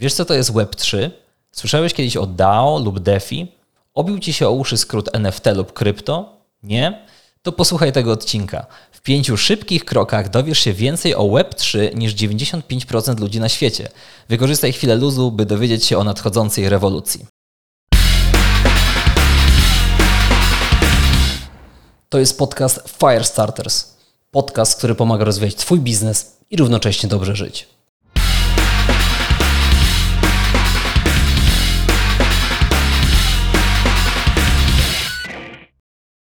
Wiesz, co to jest Web3? Słyszałeś kiedyś o DAO lub DeFi? Obił ci się o uszy skrót NFT lub krypto? Nie? To posłuchaj tego odcinka. W pięciu szybkich krokach dowiesz się więcej o Web3 niż 95% ludzi na świecie. Wykorzystaj chwilę luzu, by dowiedzieć się o nadchodzącej rewolucji. To jest podcast Firestarters. Podcast, który pomaga rozwijać Twój biznes i równocześnie dobrze żyć.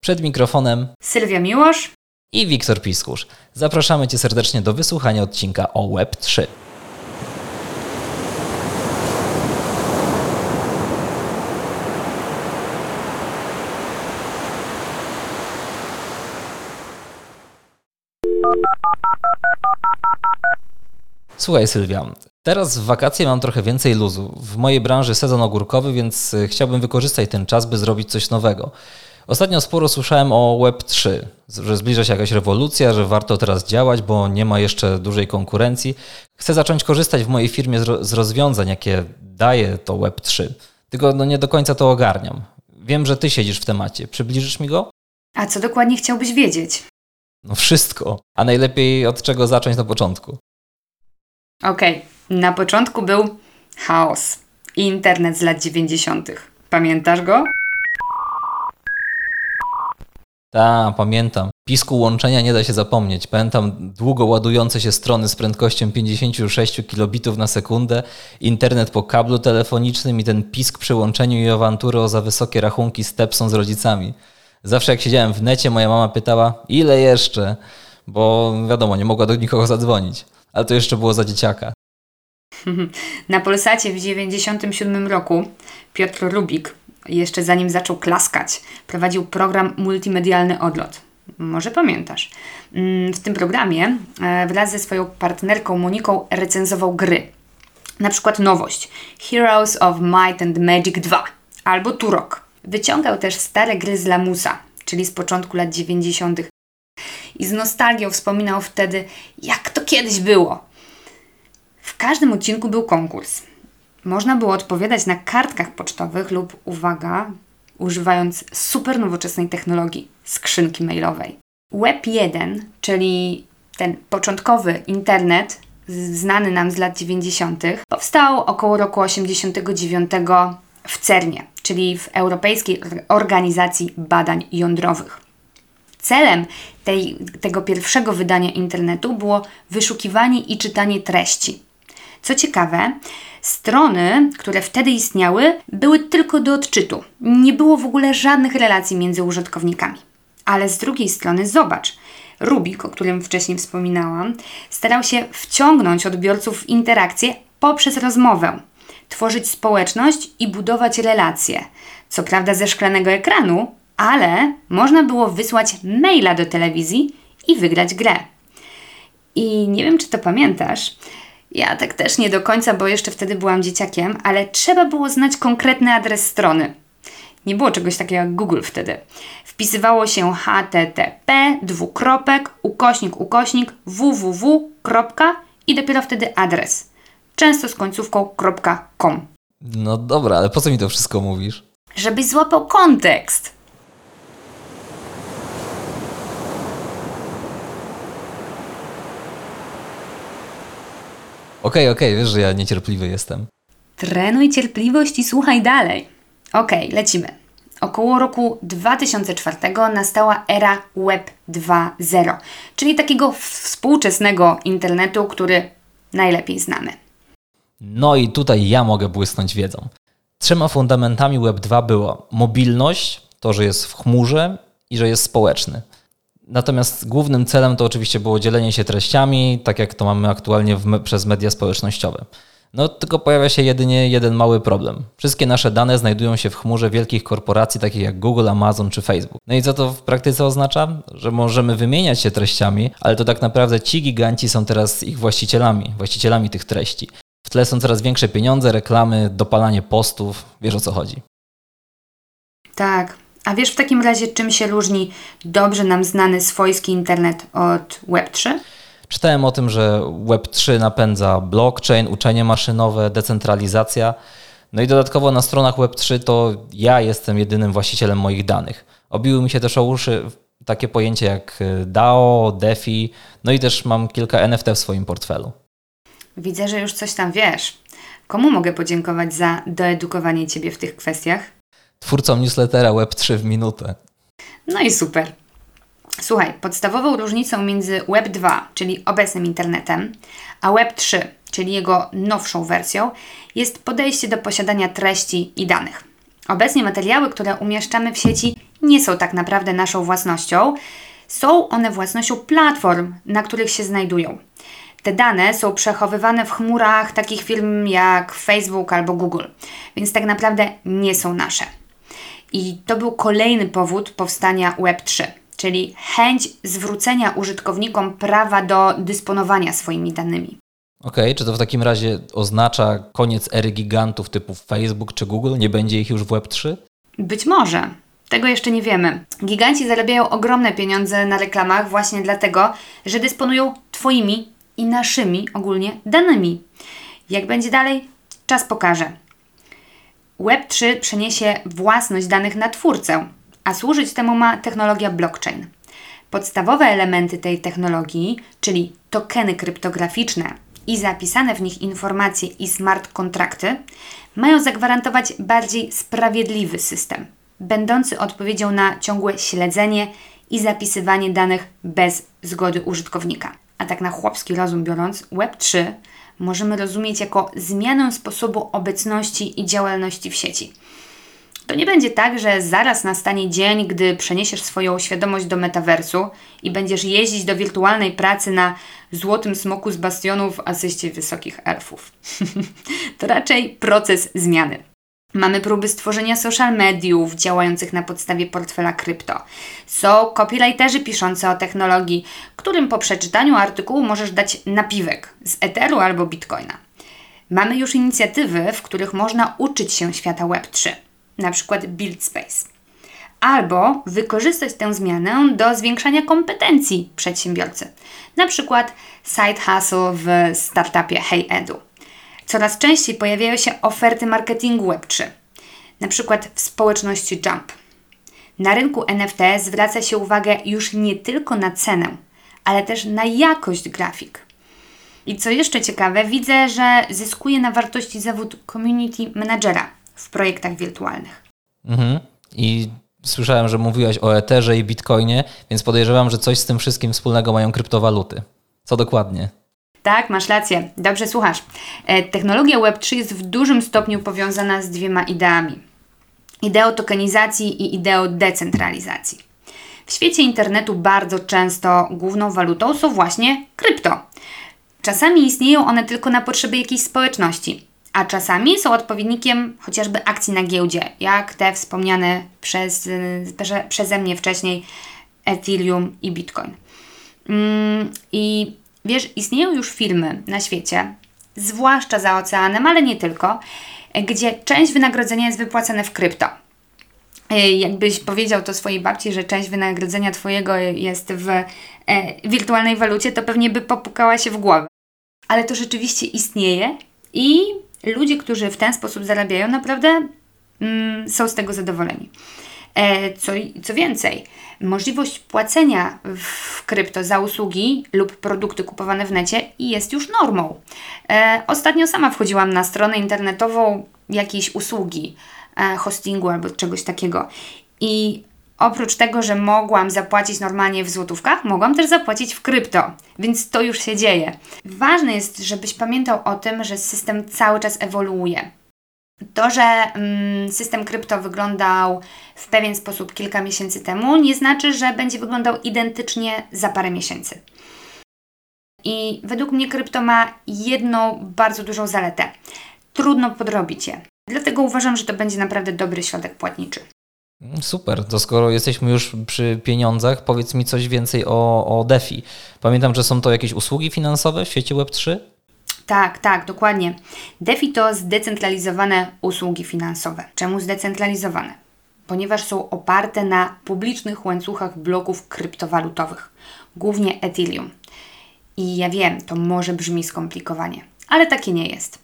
Przed mikrofonem Sylwia Miłosz i Wiktor Piskusz. Zapraszamy Cię serdecznie do wysłuchania odcinka o Web3. Słuchaj Sylwia, teraz w wakacje mam trochę więcej luzu. W mojej branży sezon ogórkowy, więc y, chciałbym wykorzystać ten czas, by zrobić coś nowego. Ostatnio sporo słyszałem o Web3, że zbliża się jakaś rewolucja, że warto teraz działać, bo nie ma jeszcze dużej konkurencji. Chcę zacząć korzystać w mojej firmie z rozwiązań, jakie daje to Web3. Tylko no nie do końca to ogarniam. Wiem, że ty siedzisz w temacie. Przybliżysz mi go? A co dokładnie chciałbyś wiedzieć? No wszystko. A najlepiej od czego zacząć na początku? Okej, okay. na początku był chaos. Internet z lat 90. Pamiętasz go? Tak, pamiętam. Pisku łączenia nie da się zapomnieć. Pamiętam długo ładujące się strony z prędkością 56 kilobitów na sekundę, internet po kablu telefonicznym i ten pisk przy łączeniu i awantury o za wysokie rachunki z Tepsą z rodzicami. Zawsze jak siedziałem w necie, moja mama pytała, ile jeszcze? Bo wiadomo, nie mogła do nikogo zadzwonić. Ale to jeszcze było za dzieciaka. Na Polsacie w 97 roku Piotr Rubik jeszcze zanim zaczął klaskać, prowadził program Multimedialny Odlot. Może pamiętasz. Mm, w tym programie e, wraz ze swoją partnerką Moniką recenzował gry. Na przykład nowość Heroes of Might and Magic 2 albo Turok. Wyciągał też stare gry z Lamusa, czyli z początku lat 90. I z nostalgią wspominał wtedy, jak to kiedyś było. W każdym odcinku był konkurs. Można było odpowiadać na kartkach pocztowych lub, uwaga, używając super nowoczesnej technologii skrzynki mailowej. Web 1, czyli ten początkowy internet, znany nam z lat 90., powstał około roku 89 w CERNie, czyli w Europejskiej Organizacji Badań Jądrowych. Celem tej, tego pierwszego wydania internetu było wyszukiwanie i czytanie treści. Co ciekawe, Strony, które wtedy istniały, były tylko do odczytu. Nie było w ogóle żadnych relacji między użytkownikami. Ale z drugiej strony zobacz, Rubik, o którym wcześniej wspominałam, starał się wciągnąć odbiorców w interakcję poprzez rozmowę, tworzyć społeczność i budować relacje. Co prawda ze szklanego ekranu, ale można było wysłać maila do telewizji i wygrać grę. I nie wiem, czy to pamiętasz, ja tak też nie do końca, bo jeszcze wtedy byłam dzieciakiem, ale trzeba było znać konkretny adres strony. Nie było czegoś takiego jak Google wtedy. Wpisywało się http dwukropek ukośnik ukośnik www. i dopiero wtedy adres. Często z końcówką .com. No dobra, ale po co mi to wszystko mówisz? Żebyś złapał kontekst. Okej, okay, okej, okay, wiesz, że ja niecierpliwy jestem. Trenuj cierpliwość i słuchaj dalej. Okej, okay, lecimy. Około roku 2004 nastała era Web 2.0, czyli takiego współczesnego internetu, który najlepiej znamy. No i tutaj ja mogę błysnąć wiedzą. Trzema fundamentami Web 2 było mobilność, to, że jest w chmurze i że jest społeczny. Natomiast głównym celem to oczywiście było dzielenie się treściami, tak jak to mamy aktualnie w, przez media społecznościowe. No tylko pojawia się jedynie jeden mały problem. Wszystkie nasze dane znajdują się w chmurze wielkich korporacji takich jak Google, Amazon czy Facebook. No i co to w praktyce oznacza? Że możemy wymieniać się treściami, ale to tak naprawdę ci giganci są teraz ich właścicielami, właścicielami tych treści. W tle są coraz większe pieniądze, reklamy, dopalanie postów. Wiesz o co chodzi. Tak, a wiesz w takim razie, czym się różni dobrze nam znany swojski internet od Web3? Czytałem o tym, że Web3 napędza blockchain, uczenie maszynowe, decentralizacja. No i dodatkowo na stronach Web3 to ja jestem jedynym właścicielem moich danych. Obiły mi się też o uszy takie pojęcie jak DAO, DeFi, no i też mam kilka NFT w swoim portfelu. Widzę, że już coś tam wiesz. Komu mogę podziękować za doedukowanie Ciebie w tych kwestiach? Twórcom newslettera Web3 w minutę. No i super. Słuchaj, podstawową różnicą między Web 2, czyli obecnym internetem, a Web 3, czyli jego nowszą wersją, jest podejście do posiadania treści i danych. Obecnie materiały, które umieszczamy w sieci, nie są tak naprawdę naszą własnością. Są one własnością platform, na których się znajdują. Te dane są przechowywane w chmurach takich firm jak Facebook albo Google, więc tak naprawdę nie są nasze. I to był kolejny powód powstania Web3, czyli chęć zwrócenia użytkownikom prawa do dysponowania swoimi danymi. Okej, okay, czy to w takim razie oznacza koniec ery gigantów typu Facebook czy Google? Nie będzie ich już w Web3? Być może. Tego jeszcze nie wiemy. Giganci zarabiają ogromne pieniądze na reklamach właśnie dlatego, że dysponują Twoimi i naszymi ogólnie danymi. Jak będzie dalej, czas pokaże. Web3 przeniesie własność danych na twórcę, a służyć temu ma technologia blockchain. Podstawowe elementy tej technologii, czyli tokeny kryptograficzne i zapisane w nich informacje i smart kontrakty, mają zagwarantować bardziej sprawiedliwy system, będący odpowiedzią na ciągłe śledzenie i zapisywanie danych bez zgody użytkownika. A tak na chłopski rozum biorąc, Web3 możemy rozumieć jako zmianę sposobu obecności i działalności w sieci. To nie będzie tak, że zaraz nastanie dzień, gdy przeniesiesz swoją świadomość do metaversu i będziesz jeździć do wirtualnej pracy na złotym smoku z bastionów w asyście wysokich elfów. to raczej proces zmiany. Mamy próby stworzenia social mediów działających na podstawie portfela krypto. Są copywriterzy piszący o technologii, którym po przeczytaniu artykułu możesz dać napiwek z Etheru albo Bitcoina. Mamy już inicjatywy, w których można uczyć się świata Web3, na przykład Build Space. Albo wykorzystać tę zmianę do zwiększania kompetencji przedsiębiorcy, na przykład side hustle w startupie HeyEdu. Coraz częściej pojawiają się oferty marketingu Web3, na przykład w społeczności Jump. Na rynku NFT zwraca się uwagę już nie tylko na cenę, ale też na jakość grafik. I co jeszcze ciekawe, widzę, że zyskuje na wartości zawód community managera w projektach wirtualnych. Mhm. I słyszałem, że mówiłaś o Etherze i Bitcoinie, więc podejrzewam, że coś z tym wszystkim wspólnego mają kryptowaluty. Co dokładnie? Tak, masz rację. Dobrze słuchasz. E, technologia Web3 jest w dużym stopniu powiązana z dwiema ideami. Ideą tokenizacji i ideą decentralizacji. W świecie internetu bardzo często główną walutą są właśnie krypto. Czasami istnieją one tylko na potrzeby jakiejś społeczności, a czasami są odpowiednikiem chociażby akcji na giełdzie, jak te wspomniane przez, przeze mnie wcześniej Ethereum i Bitcoin. Mm, I Wiesz, istnieją już filmy na świecie, zwłaszcza za oceanem, ale nie tylko, gdzie część wynagrodzenia jest wypłacane w krypto. E, jakbyś powiedział to swojej babci, że część wynagrodzenia Twojego jest w e, wirtualnej walucie, to pewnie by popukała się w głowę. Ale to rzeczywiście istnieje i ludzie, którzy w ten sposób zarabiają, naprawdę mm, są z tego zadowoleni. E, co, co więcej, możliwość płacenia w krypto za usługi lub produkty kupowane w necie jest już normą. E, ostatnio sama wchodziłam na stronę internetową jakiejś usługi, e, hostingu albo czegoś takiego i oprócz tego, że mogłam zapłacić normalnie w złotówkach, mogłam też zapłacić w krypto, więc to już się dzieje. Ważne jest, żebyś pamiętał o tym, że system cały czas ewoluuje. To, że mm, system krypto wyglądał w pewien sposób kilka miesięcy temu, nie znaczy, że będzie wyglądał identycznie za parę miesięcy. I według mnie krypto ma jedną bardzo dużą zaletę. Trudno podrobić je. Dlatego uważam, że to będzie naprawdę dobry środek płatniczy. Super, to skoro jesteśmy już przy pieniądzach, powiedz mi coś więcej o, o DeFi. Pamiętam, że są to jakieś usługi finansowe w świecie Web3? Tak, tak, dokładnie. DeFi to zdecentralizowane usługi finansowe. Czemu zdecentralizowane? Ponieważ są oparte na publicznych łańcuchach bloków kryptowalutowych, głównie Ethereum. I ja wiem, to może brzmi skomplikowanie, ale takie nie jest.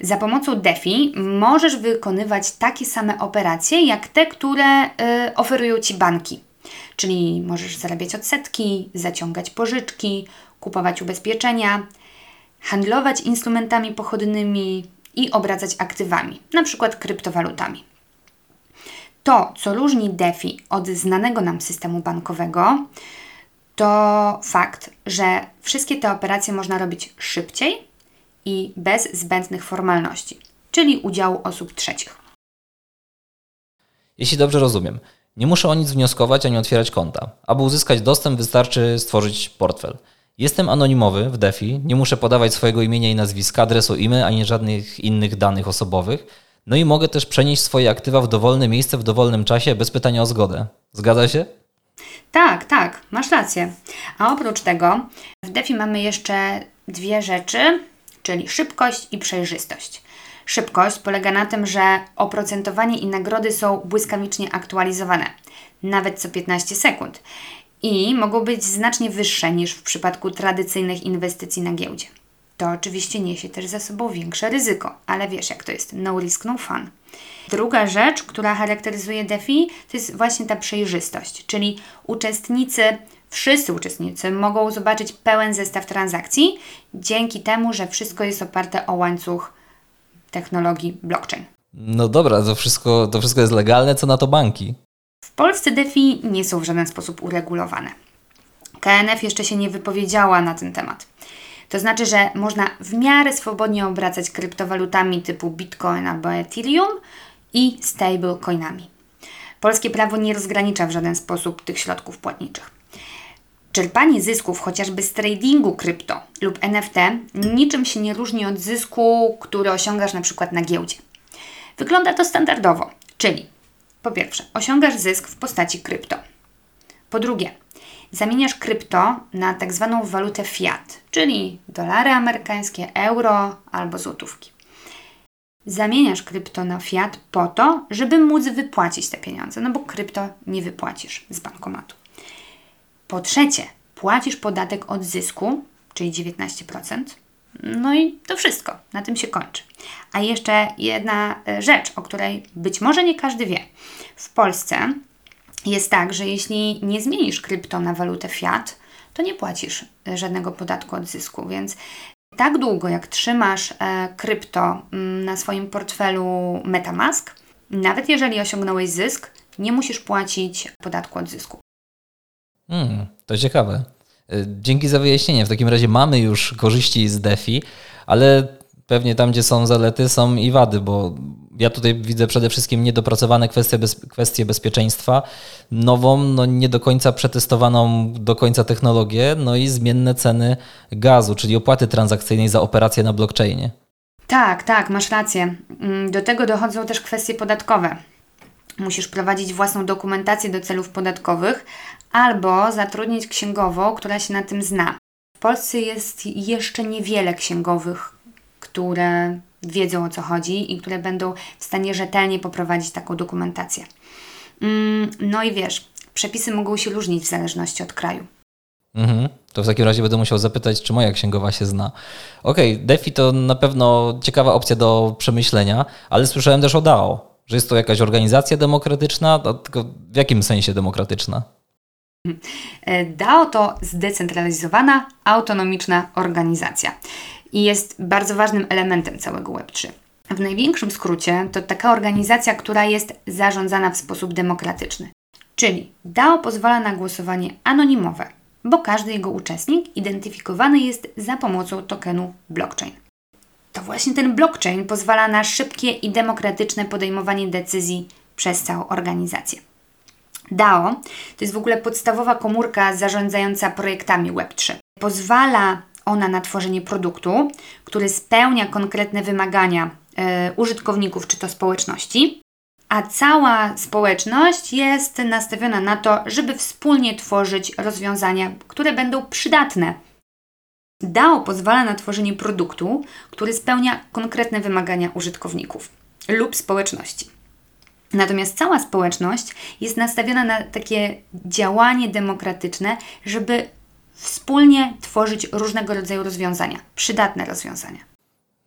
Za pomocą DeFi możesz wykonywać takie same operacje jak te, które y, oferują Ci banki. Czyli możesz zarabiać odsetki, zaciągać pożyczki, kupować ubezpieczenia, handlować instrumentami pochodnymi i obracać aktywami, przykład kryptowalutami. To, co różni DeFi od znanego nam systemu bankowego, to fakt, że wszystkie te operacje można robić szybciej i bez zbędnych formalności, czyli udziału osób trzecich. Jeśli dobrze rozumiem, nie muszę o nic wnioskować ani otwierać konta. Aby uzyskać dostęp, wystarczy stworzyć portfel. Jestem anonimowy w DeFi, nie muszę podawać swojego imienia i nazwiska, adresu e-mail ani żadnych innych danych osobowych. No i mogę też przenieść swoje aktywa w dowolne miejsce w dowolnym czasie bez pytania o zgodę. Zgadza się? Tak, tak, masz rację. A oprócz tego w DeFi mamy jeszcze dwie rzeczy, czyli szybkość i przejrzystość. Szybkość polega na tym, że oprocentowanie i nagrody są błyskawicznie aktualizowane, nawet co 15 sekund, i mogą być znacznie wyższe niż w przypadku tradycyjnych inwestycji na giełdzie. To oczywiście niesie też za sobą większe ryzyko, ale wiesz jak to jest, no risk, no fun. Druga rzecz, która charakteryzuje DeFi, to jest właśnie ta przejrzystość, czyli uczestnicy, wszyscy uczestnicy mogą zobaczyć pełen zestaw transakcji dzięki temu, że wszystko jest oparte o łańcuch technologii blockchain. No dobra, to wszystko, to wszystko jest legalne, co na to banki? W Polsce DeFi nie są w żaden sposób uregulowane. KNF jeszcze się nie wypowiedziała na ten temat. To znaczy, że można w miarę swobodnie obracać kryptowalutami typu Bitcoin albo Ethereum i stablecoinami. Polskie prawo nie rozgranicza w żaden sposób tych środków płatniczych. Czerpanie zysków chociażby z tradingu krypto lub NFT niczym się nie różni od zysku, który osiągasz na przykład na giełdzie. Wygląda to standardowo, czyli po pierwsze, osiągasz zysk w postaci krypto. Po drugie, zamieniasz krypto na tak zwaną walutę fiat, czyli dolary amerykańskie, euro albo złotówki. Zamieniasz krypto na fiat po to, żeby móc wypłacić te pieniądze, no bo krypto nie wypłacisz z bankomatu. Po trzecie, płacisz podatek od zysku, czyli 19%. No i to wszystko, na tym się kończy. A jeszcze jedna e, rzecz, o której być może nie każdy wie. W Polsce jest tak, że jeśli nie zmienisz krypto na walutę fiat, to nie płacisz e, żadnego podatku od zysku, więc tak długo jak trzymasz e, krypto mm, na swoim portfelu MetaMask, nawet jeżeli osiągnąłeś zysk, nie musisz płacić podatku od zysku. Hmm, to ciekawe. Dzięki za wyjaśnienie. W takim razie mamy już korzyści z DeFi, ale pewnie tam, gdzie są zalety, są i wady, bo ja tutaj widzę przede wszystkim niedopracowane kwestie, bez, kwestie bezpieczeństwa, nową, no nie do końca przetestowaną do końca technologię, no i zmienne ceny gazu, czyli opłaty transakcyjnej za operacje na blockchainie. Tak, tak, masz rację. Mm, do tego dochodzą też kwestie podatkowe. Musisz prowadzić własną dokumentację do celów podatkowych albo zatrudnić księgową, która się na tym zna. W Polsce jest jeszcze niewiele księgowych, które wiedzą o co chodzi i które będą w stanie rzetelnie poprowadzić taką dokumentację. Mm, no i wiesz, przepisy mogą się różnić w zależności od kraju. Mhm. To w takim razie będę musiał zapytać, czy moja księgowa się zna. Okej, okay, DeFi to na pewno ciekawa opcja do przemyślenia, ale słyszałem też o DAO, że jest to jakaś organizacja demokratyczna, tylko w jakim sensie demokratyczna? DAO to zdecentralizowana, autonomiczna organizacja i jest bardzo ważnym elementem całego Web3. W największym skrócie to taka organizacja, która jest zarządzana w sposób demokratyczny. Czyli DAO pozwala na głosowanie anonimowe, bo każdy jego uczestnik identyfikowany jest za pomocą tokenu blockchain. To właśnie ten blockchain pozwala na szybkie i demokratyczne podejmowanie decyzji przez całą organizację. DAO to jest w ogóle podstawowa komórka zarządzająca projektami Web3. Pozwala ona na tworzenie produktu, który spełnia konkretne wymagania y, użytkowników czy to społeczności, a cała społeczność jest nastawiona na to, żeby wspólnie tworzyć rozwiązania, które będą przydatne. DAO pozwala na tworzenie produktu, który spełnia konkretne wymagania użytkowników lub społeczności. Natomiast cała społeczność jest nastawiona na takie działanie demokratyczne, żeby wspólnie tworzyć różnego rodzaju rozwiązania, przydatne rozwiązania.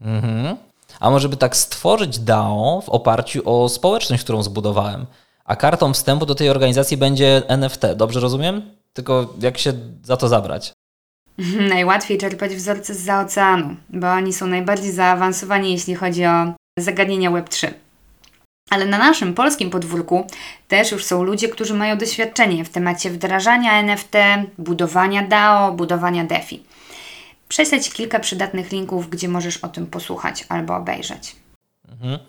Mhm. A może by tak stworzyć DAO w oparciu o społeczność, którą zbudowałem? A kartą wstępu do tej organizacji będzie NFT, dobrze rozumiem? Tylko jak się za to zabrać? Najłatwiej czerpać wzorce z oceanu, bo oni są najbardziej zaawansowani, jeśli chodzi o zagadnienia Web3. Ale na naszym polskim podwórku też już są ludzie, którzy mają doświadczenie w temacie wdrażania NFT, budowania DAO, budowania DeFi. Prześlę Ci kilka przydatnych linków, gdzie możesz o tym posłuchać albo obejrzeć. Mhm.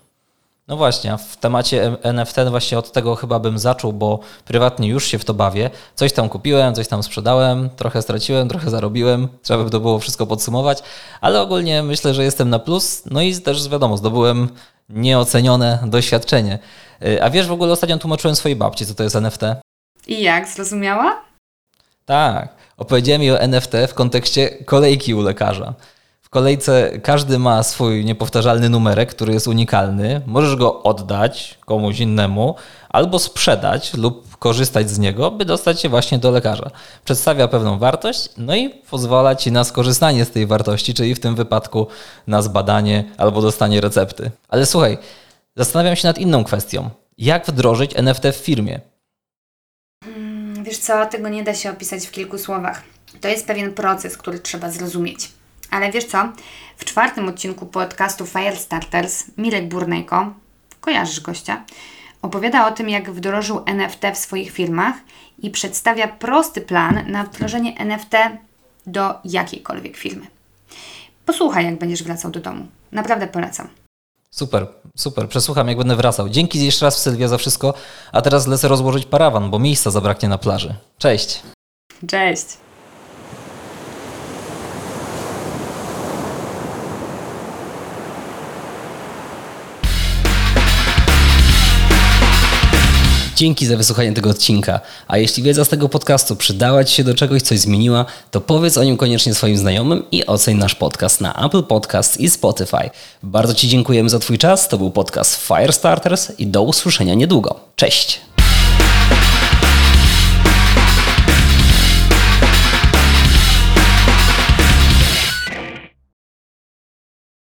No właśnie, w temacie NFT właśnie od tego chyba bym zaczął, bo prywatnie już się w to bawię. Coś tam kupiłem, coś tam sprzedałem, trochę straciłem, trochę zarobiłem. Trzeba by to było wszystko podsumować, ale ogólnie myślę, że jestem na plus. No i też wiadomo, zdobyłem nieocenione doświadczenie. Y, a wiesz, w ogóle ostatnio tłumaczyłem swojej babci, co to jest NFT? I jak, zrozumiała? Tak, opowiedziałem jej o NFT w kontekście kolejki u lekarza kolejce każdy ma swój niepowtarzalny numerek, który jest unikalny. Możesz go oddać komuś innemu albo sprzedać lub korzystać z niego, by dostać się właśnie do lekarza. Przedstawia pewną wartość, no i pozwala ci na skorzystanie z tej wartości, czyli w tym wypadku na zbadanie albo dostanie recepty. Ale słuchaj, zastanawiam się nad inną kwestią. Jak wdrożyć NFT w firmie? Hmm, wiesz co, tego nie da się opisać w kilku słowach. To jest pewien proces, który trzeba zrozumieć. Ale wiesz co? W czwartym odcinku podcastu Firestarters Mirek Burnejko, kojarzysz gościa, opowiada o tym, jak wdrożył NFT w swoich firmach i przedstawia prosty plan na wdrożenie NFT do jakiejkolwiek firmy. Posłuchaj, jak będziesz wracał do domu. Naprawdę polecam. Super, super. Przesłucham, jak będę wracał. Dzięki jeszcze raz, Sylwia, za wszystko. A teraz lecę rozłożyć parawan, bo miejsca zabraknie na plaży. Cześć. Cześć. Dzięki za wysłuchanie tego odcinka. A jeśli wiedza z tego podcastu przydała Ci się do czegoś, coś zmieniła, to powiedz o nim koniecznie swoim znajomym i oceń nasz podcast na Apple Podcast i Spotify. Bardzo Ci dziękujemy za Twój czas. To był podcast Firestarters i do usłyszenia niedługo. Cześć!